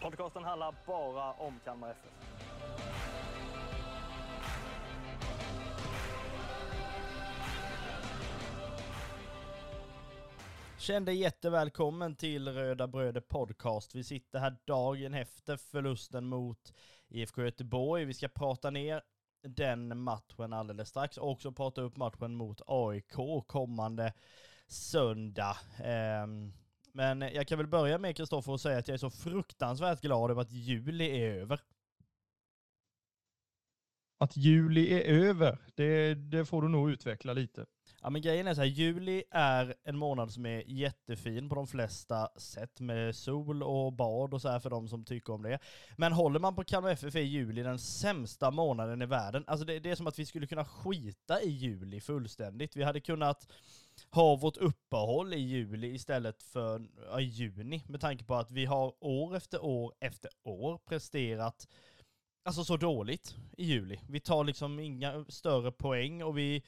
Podcasten handlar bara om Kalmar FF. Känn dig jättevälkommen till Röda Bröder Podcast. Vi sitter här dagen efter förlusten mot IFK Göteborg. Vi ska prata ner den matchen alldeles strax och också prata upp matchen mot AIK kommande söndag. Ehm, men jag kan väl börja med Kristoffer och säga att jag är så fruktansvärt glad över att juli är över. Att juli är över, det, det får du nog utveckla lite. Ja men grejen är så här, juli är en månad som är jättefin på de flesta sätt med sol och bad och så här för de som tycker om det. Men håller man på Kalmar FF är juli den sämsta månaden i världen. Alltså det, det är som att vi skulle kunna skita i juli fullständigt. Vi hade kunnat ha vårt uppehåll i juli istället för ja, juni med tanke på att vi har år efter år efter år presterat alltså så dåligt i juli. Vi tar liksom inga större poäng och vi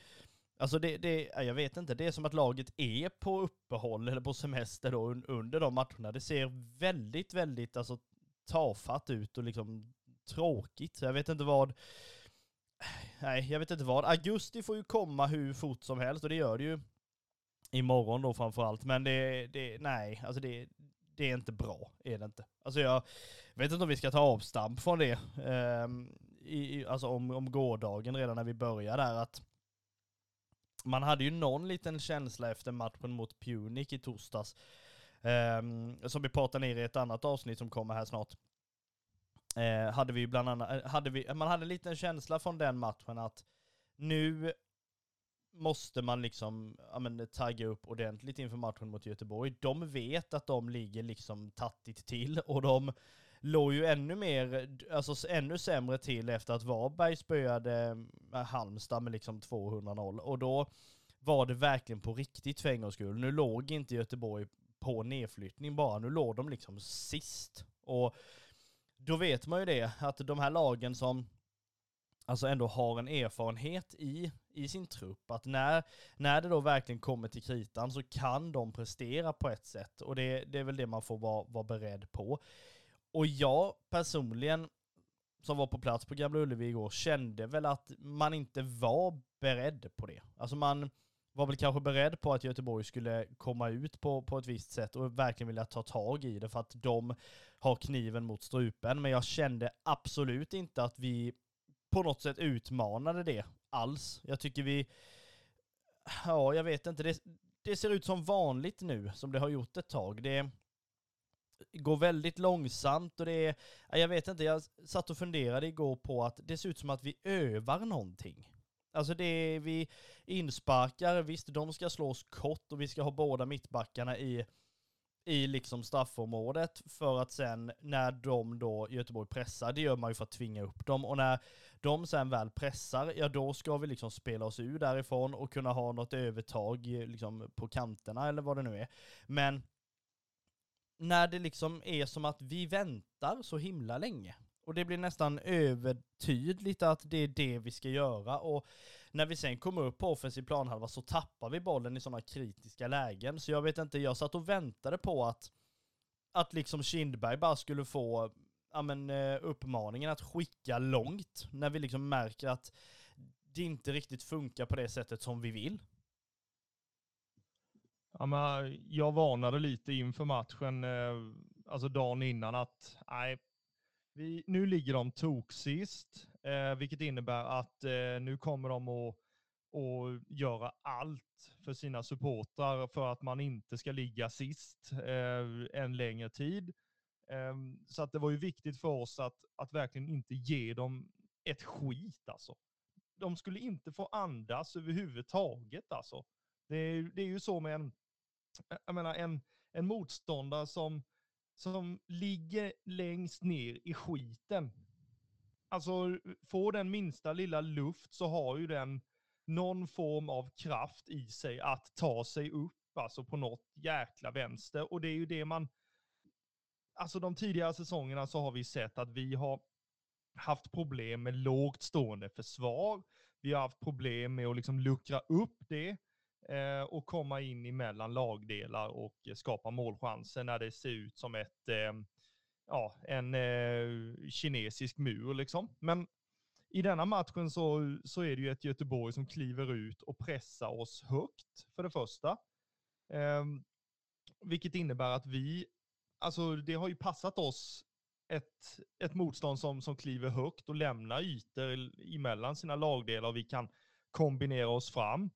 Alltså det, det, jag vet inte, det är som att laget är på uppehåll eller på semester då under de matcherna. Det ser väldigt, väldigt alltså tafatt ut och liksom tråkigt. Så jag vet inte vad, nej jag vet inte vad. Augusti får ju komma hur fort som helst och det gör det ju imorgon då framförallt. Men det, det nej, alltså det, det är inte bra, är det inte. Alltså jag vet inte om vi ska ta avstamp från det, um, i, alltså om, om gårdagen redan när vi började där att man hade ju någon liten känsla efter matchen mot Punic i torsdags, um, som vi pratar ner i ett annat avsnitt som kommer här snart. Uh, hade vi bland annat, eh, hade vi, man hade en liten känsla från den matchen att nu måste man liksom ja, men, tagga upp ordentligt inför matchen mot Göteborg. De vet att de ligger liksom tattigt till och de låg ju ännu mer, alltså ännu sämre till efter att Varberg spöade eh, Halmstad med liksom 200-0 och då var det verkligen på riktigt för en gångs skull. Nu låg inte Göteborg på nedflyttning bara, nu låg de liksom sist. Och då vet man ju det, att de här lagen som alltså ändå har en erfarenhet i, i sin trupp, att när, när det då verkligen kommer till kritan så kan de prestera på ett sätt och det, det är väl det man får vara, vara beredd på. Och jag personligen, som var på plats på Gamla Ullevi igår, kände väl att man inte var beredd på det. Alltså man var väl kanske beredd på att Göteborg skulle komma ut på, på ett visst sätt och verkligen vilja ta tag i det för att de har kniven mot strupen. Men jag kände absolut inte att vi på något sätt utmanade det alls. Jag tycker vi, ja jag vet inte, det, det ser ut som vanligt nu, som det har gjort ett tag. Det går väldigt långsamt och det är, jag vet inte, jag satt och funderade igår på att det ser ut som att vi övar någonting. Alltså det är, vi insparkar, visst de ska slås kort och vi ska ha båda mittbackarna i, i liksom straffområdet för att sen när de då, Göteborg pressar, det gör man ju för att tvinga upp dem och när de sen väl pressar, ja då ska vi liksom spela oss ur därifrån och kunna ha något övertag eh, liksom på kanterna eller vad det nu är. Men när det liksom är som att vi väntar så himla länge. Och det blir nästan övertydligt att det är det vi ska göra. Och när vi sen kom upp på offensiv planhalva så tappar vi bollen i sådana kritiska lägen. Så jag vet inte, jag satt och väntade på att, att liksom Kindberg bara skulle få ja, men, eh, uppmaningen att skicka långt. När vi liksom märker att det inte riktigt funkar på det sättet som vi vill. Ja, men eh, jag varnade lite inför matchen, eh, alltså dagen innan, att nej, vi, nu ligger de tok sist, eh, vilket innebär att eh, nu kommer de att, och göra allt för sina supportrar för att man inte ska ligga sist eh, en längre tid. Eh, så att det var ju viktigt för oss att, att verkligen inte ge dem ett skit alltså. De skulle inte få andas överhuvudtaget alltså. Det är, det är ju så med en, jag menar en, en motståndare som som ligger längst ner i skiten. Alltså, får den minsta lilla luft så har ju den någon form av kraft i sig att ta sig upp, alltså på något jäkla vänster. Och det är ju det man, alltså de tidigare säsongerna så har vi sett att vi har haft problem med lågt stående försvar. Vi har haft problem med att liksom luckra upp det eh, och komma in emellan lagdelar och skapa målchanser när det ser ut som ett, eh, ja, en eh, kinesisk mur liksom. Men i denna matchen så, så är det ju ett Göteborg som kliver ut och pressar oss högt för det första. Eh, vilket innebär att vi, alltså det har ju passat oss ett, ett motstånd som, som kliver högt och lämnar ytor emellan sina lagdelar och vi kan kombinera oss fram.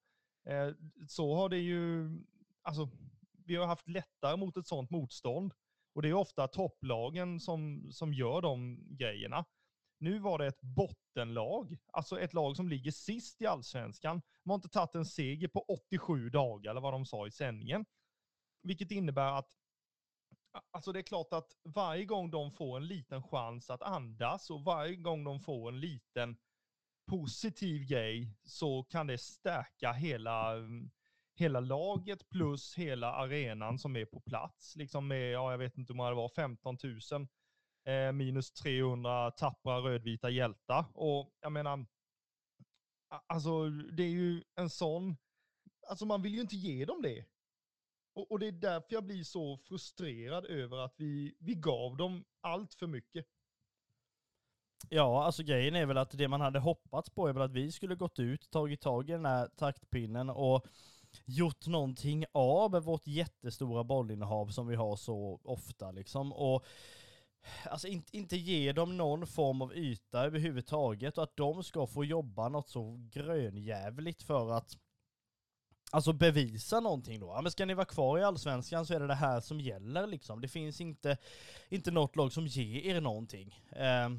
Eh, så har det ju, alltså vi har haft lättare mot ett sådant motstånd och det är ofta topplagen som, som gör de grejerna. Nu var det ett bottenlag, alltså ett lag som ligger sist i allsvenskan. De har inte tagit en seger på 87 dagar, eller vad de sa i sändningen. Vilket innebär att Alltså det är klart att varje gång de får en liten chans att andas och varje gång de får en liten positiv grej så kan det stärka hela, mm, hela laget plus hela arenan som är på plats. Liksom med, ja jag vet inte hur många det var, 15 000 eh, minus 300 tappra rödvita hjältar. Och jag menar, alltså det är ju en sån, alltså man vill ju inte ge dem det. Och, och, det är därför jag blir så frustrerad över att vi, vi gav dem allt för mycket. Ja, alltså grejen är väl att det man hade hoppats på är väl att vi skulle gått ut, tagit tag i den här taktpinnen och gjort någonting av vårt jättestora bollinnehav som vi har så ofta liksom. Och alltså inte, inte ge dem någon form av yta överhuvudtaget och att de ska få jobba något så grönjävligt för att Alltså bevisa någonting då. Ja, men ska ni vara kvar i Allsvenskan så är det det här som gäller liksom. Det finns inte, inte något lag som ger er någonting. Eh,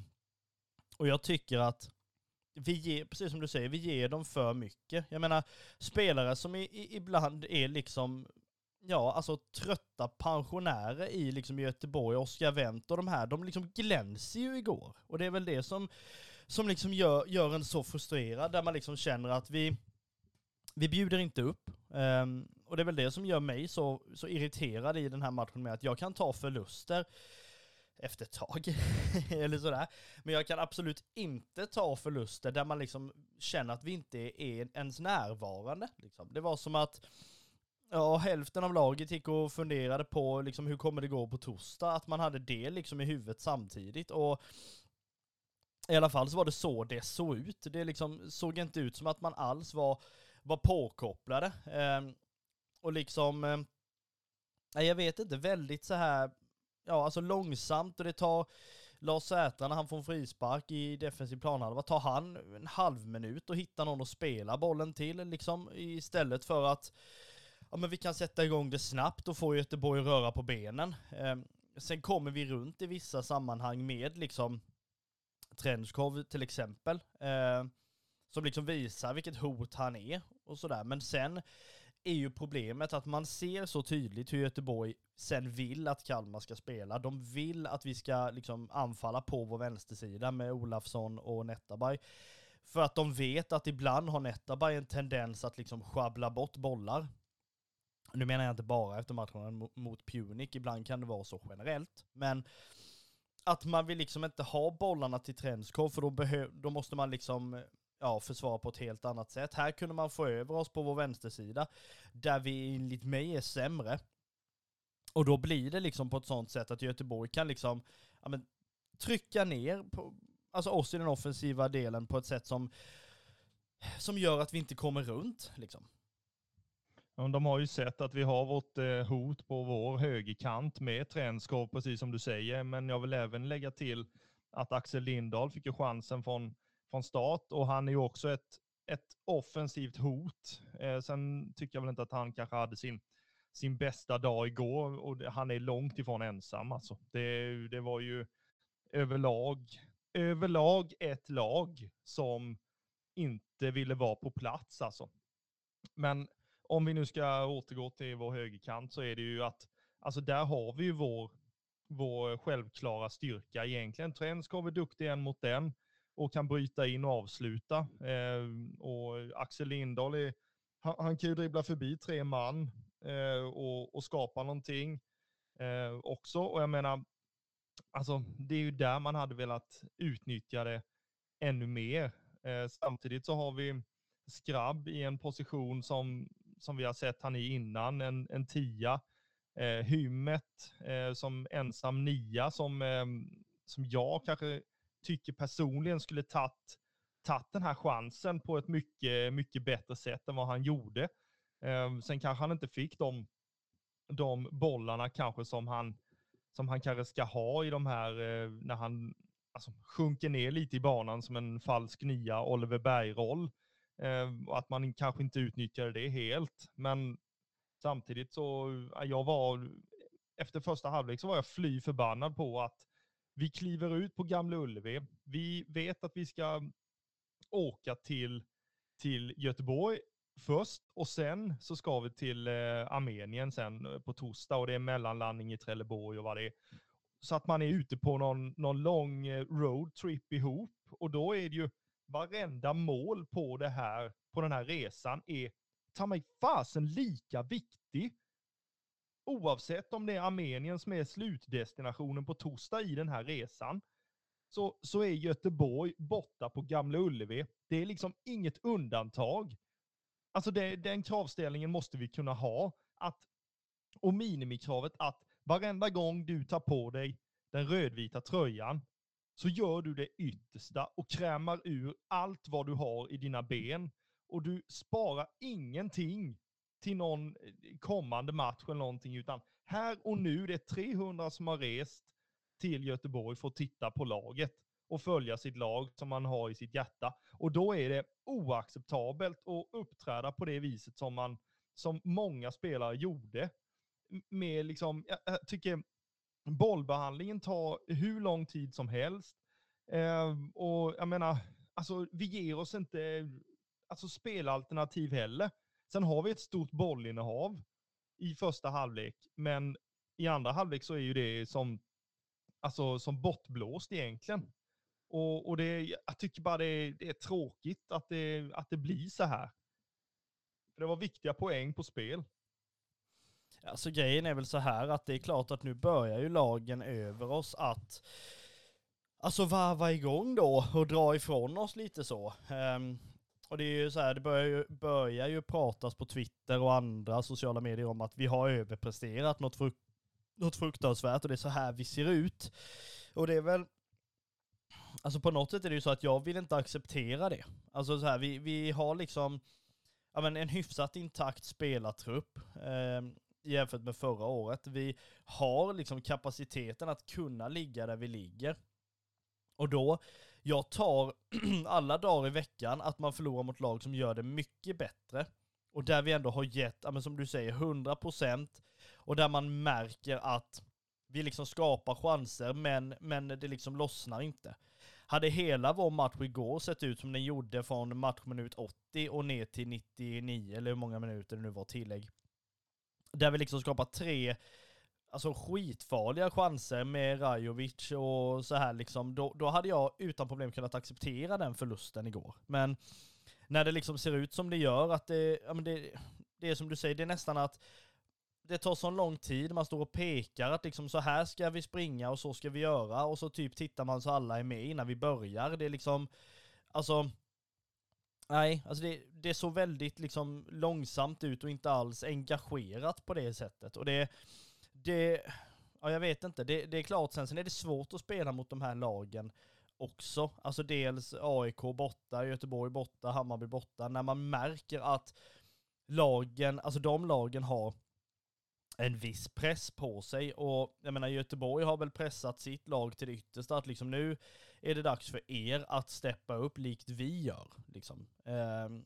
och jag tycker att vi ger, precis som du säger, vi ger dem för mycket. Jag menar, spelare som i, i, ibland är liksom, ja, alltså trötta pensionärer i liksom Göteborg, Oskar Wendt och de här, de liksom glänser ju igår. Och det är väl det som, som liksom gör, gör en så frustrerad, där man liksom känner att vi, vi bjuder inte upp. Um, och det är väl det som gör mig så, så irriterad i den här matchen med att jag kan ta förluster efter ett tag, eller sådär. Men jag kan absolut inte ta förluster där man liksom känner att vi inte är ens närvarande. Liksom. Det var som att ja, hälften av laget gick och funderade på liksom, hur kommer det gå på torsdag, att man hade det liksom i huvudet samtidigt. Och i alla fall så var det så det såg ut. Det liksom såg inte ut som att man alls var var påkopplade. Eh, och liksom, eh, jag vet inte, väldigt så här, ja alltså långsamt och det tar Lars Sätra när han får en frispark i defensiv planhalva, tar han en halv minut och hittar någon att spela bollen till liksom istället för att ja men vi kan sätta igång det snabbt och få Göteborg att röra på benen. Eh, sen kommer vi runt i vissa sammanhang med liksom Trenskov till exempel. Eh, som liksom visar vilket hot han är och sådär. Men sen är ju problemet att man ser så tydligt hur Göteborg sen vill att Kalmar ska spela. De vill att vi ska liksom anfalla på vår vänstersida med Olafsson och Nettaberg. För att de vet att ibland har Nettaberg en tendens att liksom schabbla bort bollar. Nu menar jag inte bara efter matchen mot Punic, ibland kan det vara så generellt. Men att man vill liksom inte ha bollarna till Trenskov, för då, då måste man liksom ja, försvara på ett helt annat sätt. Här kunde man få över oss på vår vänstersida, där vi enligt mig är sämre. Och då blir det liksom på ett sånt sätt att Göteborg kan liksom, ja men, trycka ner på, alltså oss i den offensiva delen på ett sätt som, som gör att vi inte kommer runt liksom. De har ju sett att vi har vårt eh, hot på vår högerkant med Tränskov, precis som du säger, men jag vill även lägga till att Axel Lindahl fick ju chansen från från start och han är ju också ett, ett offensivt hot. Eh, sen tycker jag väl inte att han kanske hade sin, sin bästa dag igår och han är långt ifrån ensam alltså. Det, det var ju överlag, överlag ett lag som inte ville vara på plats alltså. Men om vi nu ska återgå till vår högerkant så är det ju att, alltså där har vi ju vår, vår självklara styrka egentligen. Trend är duktig en mot den och kan bryta in och avsluta. Eh, och Axel Lindahl är, han, han, kan ju dribbla förbi tre man eh, och, och, skapa någonting eh, också. Och jag menar, alltså det är ju där man hade velat utnyttja det ännu mer. Eh, samtidigt så har vi Skrabb i en position som, som vi har sett han i innan, en, en tia. Eh, Hymmet eh, som ensam nia som, eh, som jag kanske tycker personligen skulle tagit tagit den här chansen på ett mycket, mycket bättre sätt än vad han gjorde. Eh, sen kanske han inte fick de, de bollarna kanske som han, som han kanske ska ha i de här, eh, när han alltså, sjunker ner lite i banan som en falsk nia Oliver Berg-roll. Eh, att man kanske inte utnyttjade det helt. Men samtidigt så, jag var, efter första halvlek så var jag fly förbannad på att vi kliver ut på Gamla Ullevi. Vi vet att vi ska åka till, till Göteborg först och sen så ska vi till eh, Armenien sen eh, på torsdag och det är mellanlandning i Trelleborg och vad det är. Så att man är ute på någon, någon lång eh, roadtrip ihop och då är det ju varenda mål på det här, på den här resan är ta mig fasen lika viktig. Oavsett om det är Armenien som är slutdestinationen på torsdag i den här resan, så, så är Göteborg borta på Gamla Ullevi. Det är liksom inget undantag. Alltså det, den kravställningen måste vi kunna ha. Att, och minimikravet att varenda gång du tar på dig den rödvita tröjan så gör du det yttersta och krämar ur allt vad du har i dina ben. Och du sparar ingenting till någon eh, kommande match eller någonting, utan här och nu, det är 300 som har rest till Göteborg för att titta på laget och följa sitt lag som man har i sitt hjärta. Och då är det oacceptabelt att uppträda på det viset som man, som många spelare gjorde. Med liksom, jag, jag tycker bollbehandlingen tar hur lång tid som helst. Eh, och jag menar, alltså vi ger oss inte alltså, spelalternativ heller. Sen har vi ett stort bollinnehav i första halvlek, men i andra halvlek så är ju det som, alltså, som bortblåst egentligen. Och, och det, jag tycker bara det, det är tråkigt att det, att det blir så här. För det var viktiga poäng på spel. Alltså grejen är väl så här att det är klart att nu börjar ju lagen över oss att Alltså varva igång då och dra ifrån oss lite så. Um, och det är ju så här, det börjar ju, börjar ju pratas på Twitter och andra sociala medier om att vi har överpresterat något, fruk något fruktansvärt och det är så här vi ser ut. Och det är väl, alltså på något sätt är det ju så att jag vill inte acceptera det. Alltså så här, vi, vi har liksom, ja men en hyfsat intakt spelartrupp. Eh, jämfört med förra året. Vi har liksom kapaciteten att kunna ligga där vi ligger. Och då, jag tar alla dagar i veckan att man förlorar mot lag som gör det mycket bättre. Och där vi ändå har gett, ja, men som du säger, 100% och där man märker att vi liksom skapar chanser men, men det liksom lossnar inte. Hade hela vår match igår sett ut som den gjorde från matchminut 80 och ner till 99, eller hur många minuter det nu var tillägg, där vi liksom skapar tre alltså skitfarliga chanser med Rajovic och så här liksom, då, då hade jag utan problem kunnat acceptera den förlusten igår. Men när det liksom ser ut som det gör, att det, ja men det, det är som du säger, det är nästan att det tar så lång tid, man står och pekar att liksom så här ska vi springa och så ska vi göra och så typ tittar man så alla är med innan vi börjar. Det är liksom, alltså Nej, alltså det, det såg väldigt liksom långsamt ut och inte alls engagerat på det sättet. Och det, det ja jag vet inte, det, det är klart sen, sen är det svårt att spela mot de här lagen också. Alltså dels AIK borta, Göteborg borta, Hammarby borta, när man märker att lagen, alltså de lagen har en viss press på sig och jag menar Göteborg har väl pressat sitt lag till det yttersta att liksom nu är det dags för er att steppa upp likt vi gör. Liksom. Ehm,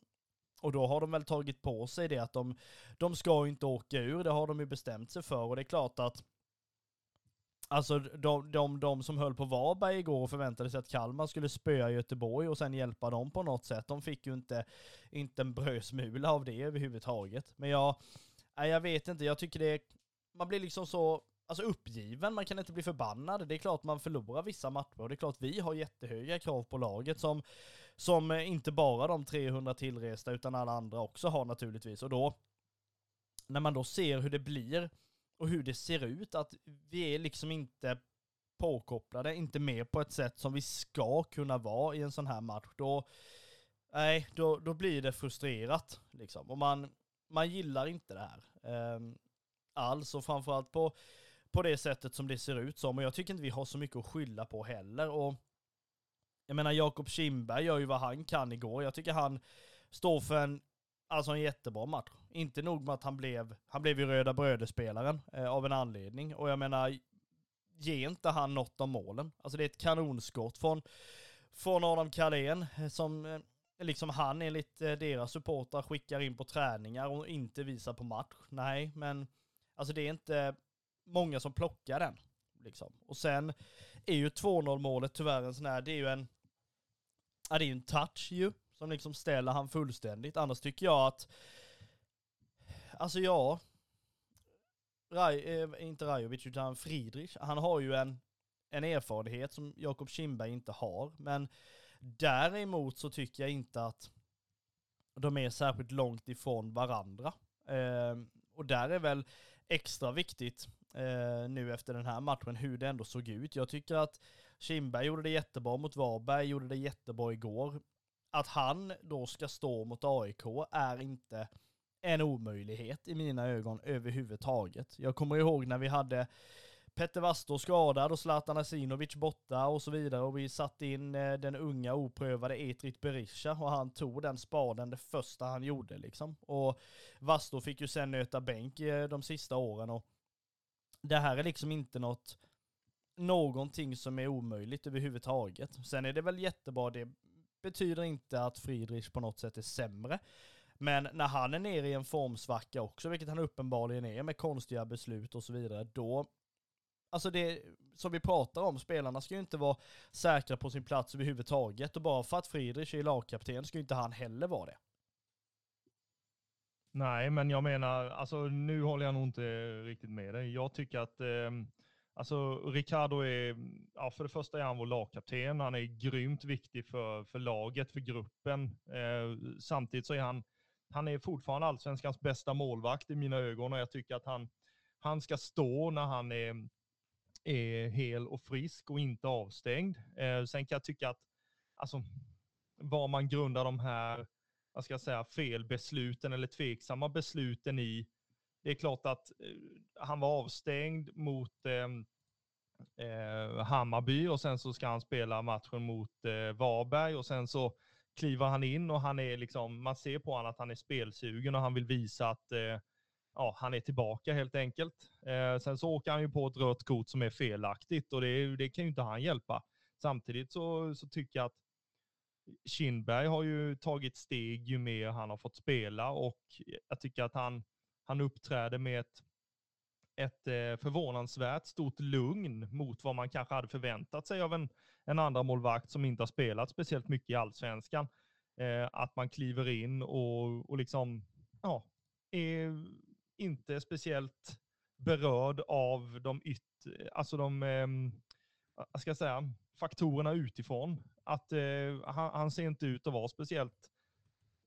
och då har de väl tagit på sig det att de, de ska inte åka ur, det har de ju bestämt sig för och det är klart att Alltså de, de, de som höll på Varberg igår och förväntade sig att Kalmar skulle spöa Göteborg och sen hjälpa dem på något sätt. De fick ju inte, inte en brödsmula av det överhuvudtaget. Men jag, jag vet inte, jag tycker det, man blir liksom så, alltså uppgiven, man kan inte bli förbannad. Det är klart man förlorar vissa matcher och det är klart vi har jättehöga krav på laget som, som eh, inte bara de 300 tillresta utan alla andra också har naturligtvis. Och då, när man då ser hur det blir och hur det ser ut, att vi är liksom inte påkopplade, inte med på ett sätt som vi ska kunna vara i en sån här match, då, nej, då, då blir det frustrerat liksom. Och man, man gillar inte det här. Um, alls, och framförallt på, på det sättet som det ser ut som. Och jag tycker inte vi har så mycket att skylla på heller. Och jag menar, Jakob Kindberg gör ju vad han kan igår. Jag tycker han står för en, alltså en jättebra match. Inte nog med att han blev, han blev ju röda brödespelaren eh, av en anledning. Och jag menar, ger inte han något av målen. Alltså det är ett kanonskott från, från Adam Carlén eh, som eh, liksom han enligt eh, deras supportrar skickar in på träningar och inte visar på match. Nej, men alltså det är inte många som plockar den. Liksom. Och sen är ju 2-0 målet tyvärr en sån här, det är ju en, ja det är ju en touch ju, som liksom ställer han fullständigt. Annars tycker jag att, alltså ja, Raj, eh, inte Rajovic utan Friedrich, han har ju en, en erfarenhet som Jakob Kindberg inte har, men däremot så tycker jag inte att de är särskilt långt ifrån varandra. Eh, och där är väl extra viktigt eh, nu efter den här matchen hur det ändå såg ut. Jag tycker att Kindberg gjorde det jättebra mot Varberg, gjorde det jättebra igår. Att han då ska stå mot AIK är inte en omöjlighet i mina ögon överhuvudtaget. Jag kommer ihåg när vi hade Petter Vastor skadad och Zlatan Asinovic borta och så vidare och vi satte in eh, den unga oprövade Etrit Berisha och han tog den spaden det första han gjorde liksom. Och Vastor fick ju sen nöta bänk eh, de sista åren och det här är liksom inte något någonting som är omöjligt överhuvudtaget. Sen är det väl jättebra, det betyder inte att Friedrich på något sätt är sämre. Men när han är nere i en formsvacka också, vilket han uppenbarligen är med konstiga beslut och så vidare, då Alltså det som vi pratar om, spelarna ska ju inte vara säkra på sin plats överhuvudtaget och bara för att Friedrich är lagkapten ska ju inte han heller vara det. Nej, men jag menar, alltså nu håller jag nog inte riktigt med dig. Jag tycker att eh, Alltså Ricardo är, ja, för det första är han vår lagkapten. Han är grymt viktig för, för laget, för gruppen. Eh, samtidigt så är han, han är fortfarande allsvenskans bästa målvakt i mina ögon och jag tycker att han, han ska stå när han är, är hel och frisk och inte avstängd. Eh, sen kan jag tycka att, alltså, vad man grundar de här, vad ska jag säga, felbesluten eller tveksamma besluten i, det är klart att eh, han var avstängd mot eh, eh, Hammarby och sen så ska han spela matchen mot eh, Varberg och sen så kliver han in och han är liksom, man ser på honom att han är spelsugen och han vill visa att eh, ja, han är tillbaka helt enkelt. Eh, sen så åker han ju på ett rött kort som är felaktigt och det, det kan ju inte han hjälpa. Samtidigt så, så tycker jag att Kindberg har ju tagit steg ju mer han har fått spela och jag tycker att han, han uppträder med ett, ett eh, förvånansvärt stort lugn mot vad man kanske hade förväntat sig av en, en andra målvakt som inte har spelat speciellt mycket i allsvenskan. Eh, att man kliver in och, och liksom, ja, är inte speciellt berörd av de yttre, alltså de, eh, vad ska jag säga, faktorerna utifrån. Att eh, han, han, ser inte ut att vara speciellt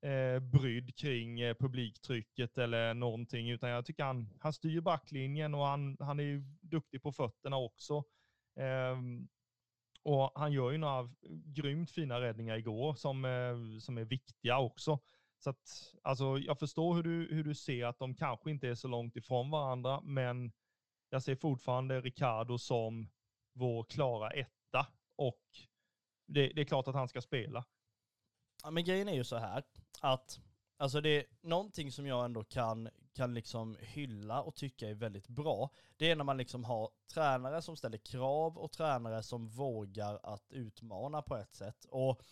eh, brydd kring eh, publiktrycket eller någonting, utan jag tycker han, han styr backlinjen och han, han är duktig på fötterna också. Eh, och han gör ju några grymt fina räddningar igår som, eh, som är viktiga också. Så att, alltså, jag förstår hur du, hur du ser att de kanske inte är så långt ifrån varandra, men jag ser fortfarande Ricardo som vår klara etta och det, det är klart att han ska spela. Ja, men grejen är ju så här att Alltså det är någonting som jag ändå kan, kan liksom hylla och tycka är väldigt bra. Det är när man liksom har tränare som ställer krav och tränare som vågar att utmana på ett sätt. Och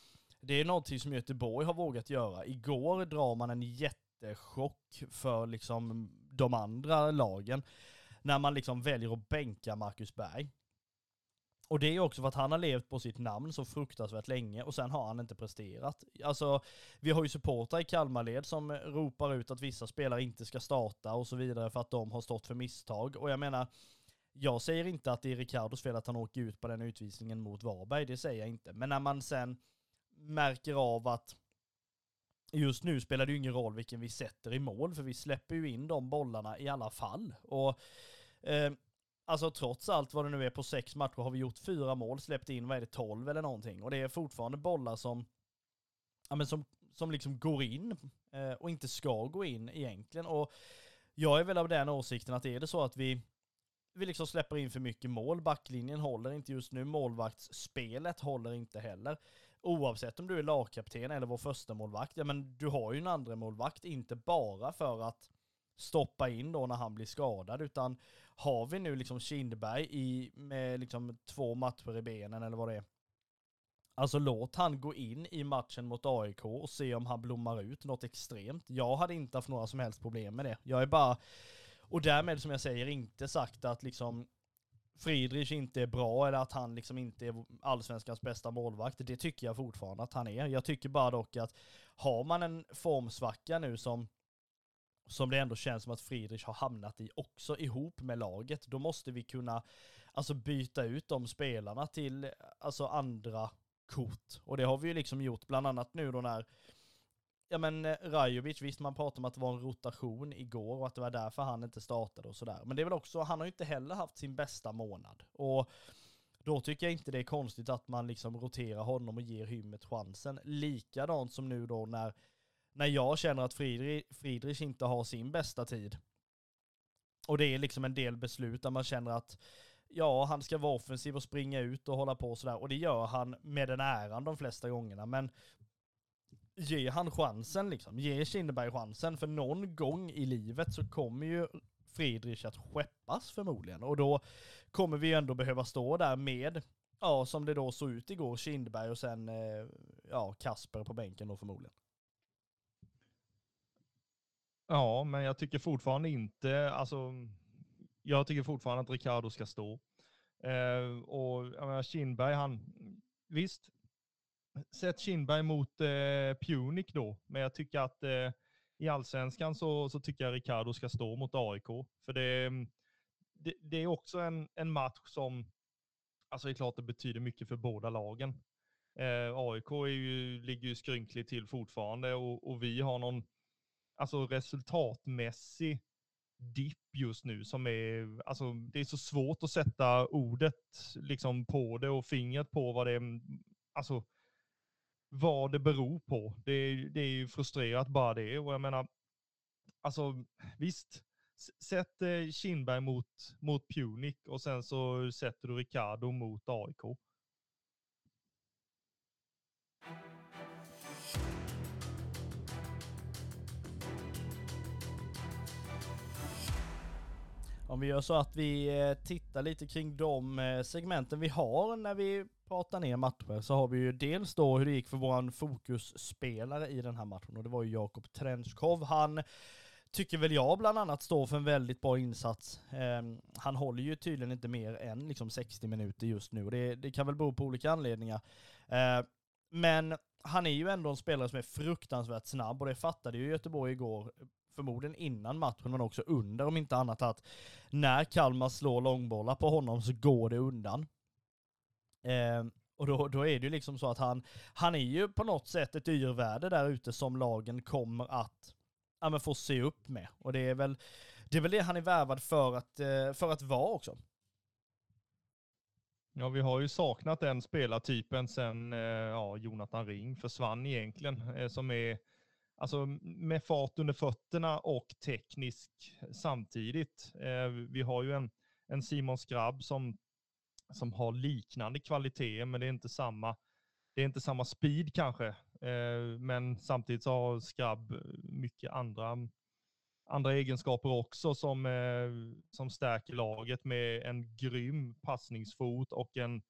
det är någonting som Göteborg har vågat göra. Igår drar man en jättechock för liksom de andra lagen. När man liksom väljer att bänka Marcus Berg. Och det är också för att han har levt på sitt namn så fruktansvärt länge och sen har han inte presterat. Alltså, vi har ju supportrar i Kalmarled som ropar ut att vissa spelare inte ska starta och så vidare för att de har stått för misstag. Och jag menar, jag säger inte att det är Ricardos fel att han åker ut på den utvisningen mot Varberg, det säger jag inte. Men när man sen märker av att just nu spelar det ju ingen roll vilken vi sätter i mål, för vi släpper ju in de bollarna i alla fall. Och eh, alltså trots allt vad det nu är på sex matcher har vi gjort fyra mål, släppt in, vad är det, tolv eller någonting. Och det är fortfarande bollar som, ja men som, som liksom går in eh, och inte ska gå in egentligen. Och jag är väl av den åsikten att är det så att vi vi liksom släpper in för mycket mål, backlinjen håller inte just nu, målvaktsspelet håller inte heller. Oavsett om du är lagkapten eller vår första målvakt, ja men du har ju en andra målvakt inte bara för att stoppa in då när han blir skadad, utan har vi nu liksom Kindberg i, med liksom två matcher i benen eller vad det är, Alltså låt han gå in i matchen mot AIK och se om han blommar ut något extremt. Jag hade inte haft några som helst problem med det. Jag är bara, och därmed som jag säger inte sagt att liksom Friedrich inte är bra eller att han liksom inte är allsvenskans bästa målvakt. Det tycker jag fortfarande att han är. Jag tycker bara dock att har man en formsvacka nu som som det ändå känns som att Friedrich har hamnat i också ihop med laget, då måste vi kunna alltså byta ut de spelarna till alltså andra kort. Och det har vi ju liksom gjort bland annat nu då när Ja men Rajovic, visst man pratar om att det var en rotation igår och att det var därför han inte startade och sådär. Men det är väl också, han har ju inte heller haft sin bästa månad. Och då tycker jag inte det är konstigt att man liksom roterar honom och ger Hymmet chansen. Likadant som nu då när, när jag känner att Friedrich, Friedrich inte har sin bästa tid. Och det är liksom en del beslut där man känner att ja, han ska vara offensiv och springa ut och hålla på sådär. Och det gör han med den äran de flesta gångerna. Men ge han chansen liksom. Ge Kinneberg chansen. För någon gång i livet så kommer ju Friedrich att skeppas förmodligen. Och då kommer vi ju ändå behöva stå där med, ja som det då såg ut igår, Kindberg och sen, eh, ja Kasper på bänken då förmodligen. Ja, men jag tycker fortfarande inte, alltså, jag tycker fortfarande att Ricardo ska stå. Eh, och jag menar, Kindberg, han, visst, Sätt Kindberg mot eh, Punic då, men jag tycker att eh, i allsvenskan så, så tycker jag Ricardo ska stå mot AIK. För det, det, det, är också en, en match som, alltså det är klart det betyder mycket för båda lagen. Eh, AIK är ju, ligger ju skrynkligt till fortfarande och, och vi har någon alltså resultatmässig dipp just nu som är, alltså det är så svårt att sätta ordet liksom på det och fingret på vad det alltså vad det beror på. Det, det är ju frustrerat bara det. Och jag menar, alltså visst, sätt Kinberg Kindberg mot, mot Punic och sen så sätter du Ricardo mot AIK. Om vi gör så att vi eh, tittar lite kring de eh, segmenten vi har när vi pratar ner matcher så har vi ju dels då hur det gick för våran fokusspelare i den här matchen och det var ju Jakob Trenskov. Han tycker väl jag bland annat står för en väldigt bra insats. Ehm, han håller ju tydligen inte mer än liksom 60 minuter just nu och det, det kan väl bero på olika anledningar. Ehm, men han är ju ändå en spelare som är fruktansvärt snabb och det fattade ju Göteborg igår förmodligen innan matchen men också under om inte annat att när Kalmar slår långbollar på honom så går det undan. Eh, och då, då är det ju liksom så att han, han är ju på något sätt ett yrvärde där ute som lagen kommer att ja, men få se upp med. Och det är väl det, är väl det han är värvad för att, eh, för att vara också. Ja, vi har ju saknat den spelartypen sen eh, ja, Jonathan Ring försvann egentligen, eh, som är alltså med fart under fötterna och teknisk samtidigt. Eh, vi har ju en, en Simon Skrabb som som har liknande kvaliteter, men det är inte samma, det är inte samma speed kanske. Eh, men samtidigt så har Skrabb mycket andra, andra egenskaper också som, eh, som stärker laget med en grym passningsfot och en,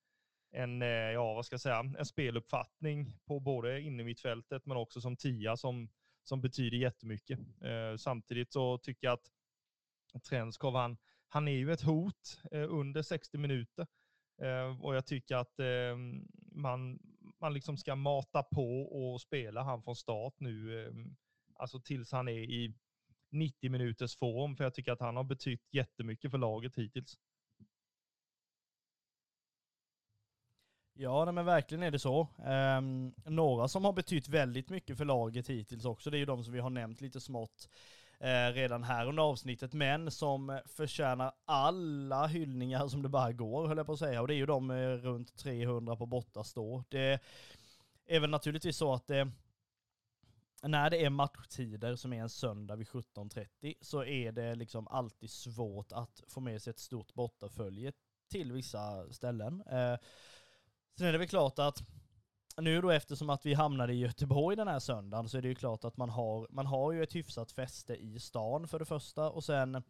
en, eh, ja, vad ska jag säga, en speluppfattning på både innermittfältet men också som tia som, som betyder jättemycket. Eh, samtidigt så tycker jag att Trenskov, han, han är ju ett hot eh, under 60 minuter. Eh, och jag tycker att eh, man, man liksom ska mata på och spela han från start nu, eh, alltså tills han är i 90 minuters form, för jag tycker att han har betytt jättemycket för laget hittills. Ja, nej, men verkligen är det så. Um, några som har betytt väldigt mycket för laget hittills också, det är ju de som vi har nämnt lite smått uh, redan här under avsnittet, men som förtjänar alla hyllningar som det bara går, höll jag på att säga. Och det är ju de uh, runt 300 på bortastå. Det är väl naturligtvis så att det när det är matchtider som är en söndag vid 17.30 så är det liksom alltid svårt att få med sig ett stort bortafölje till vissa ställen. Uh, sen är det väl klart att nu då eftersom att vi hamnade i Göteborg den här söndagen så är det ju klart att man har, man har ju ett hyfsat fäste i stan för det första och sen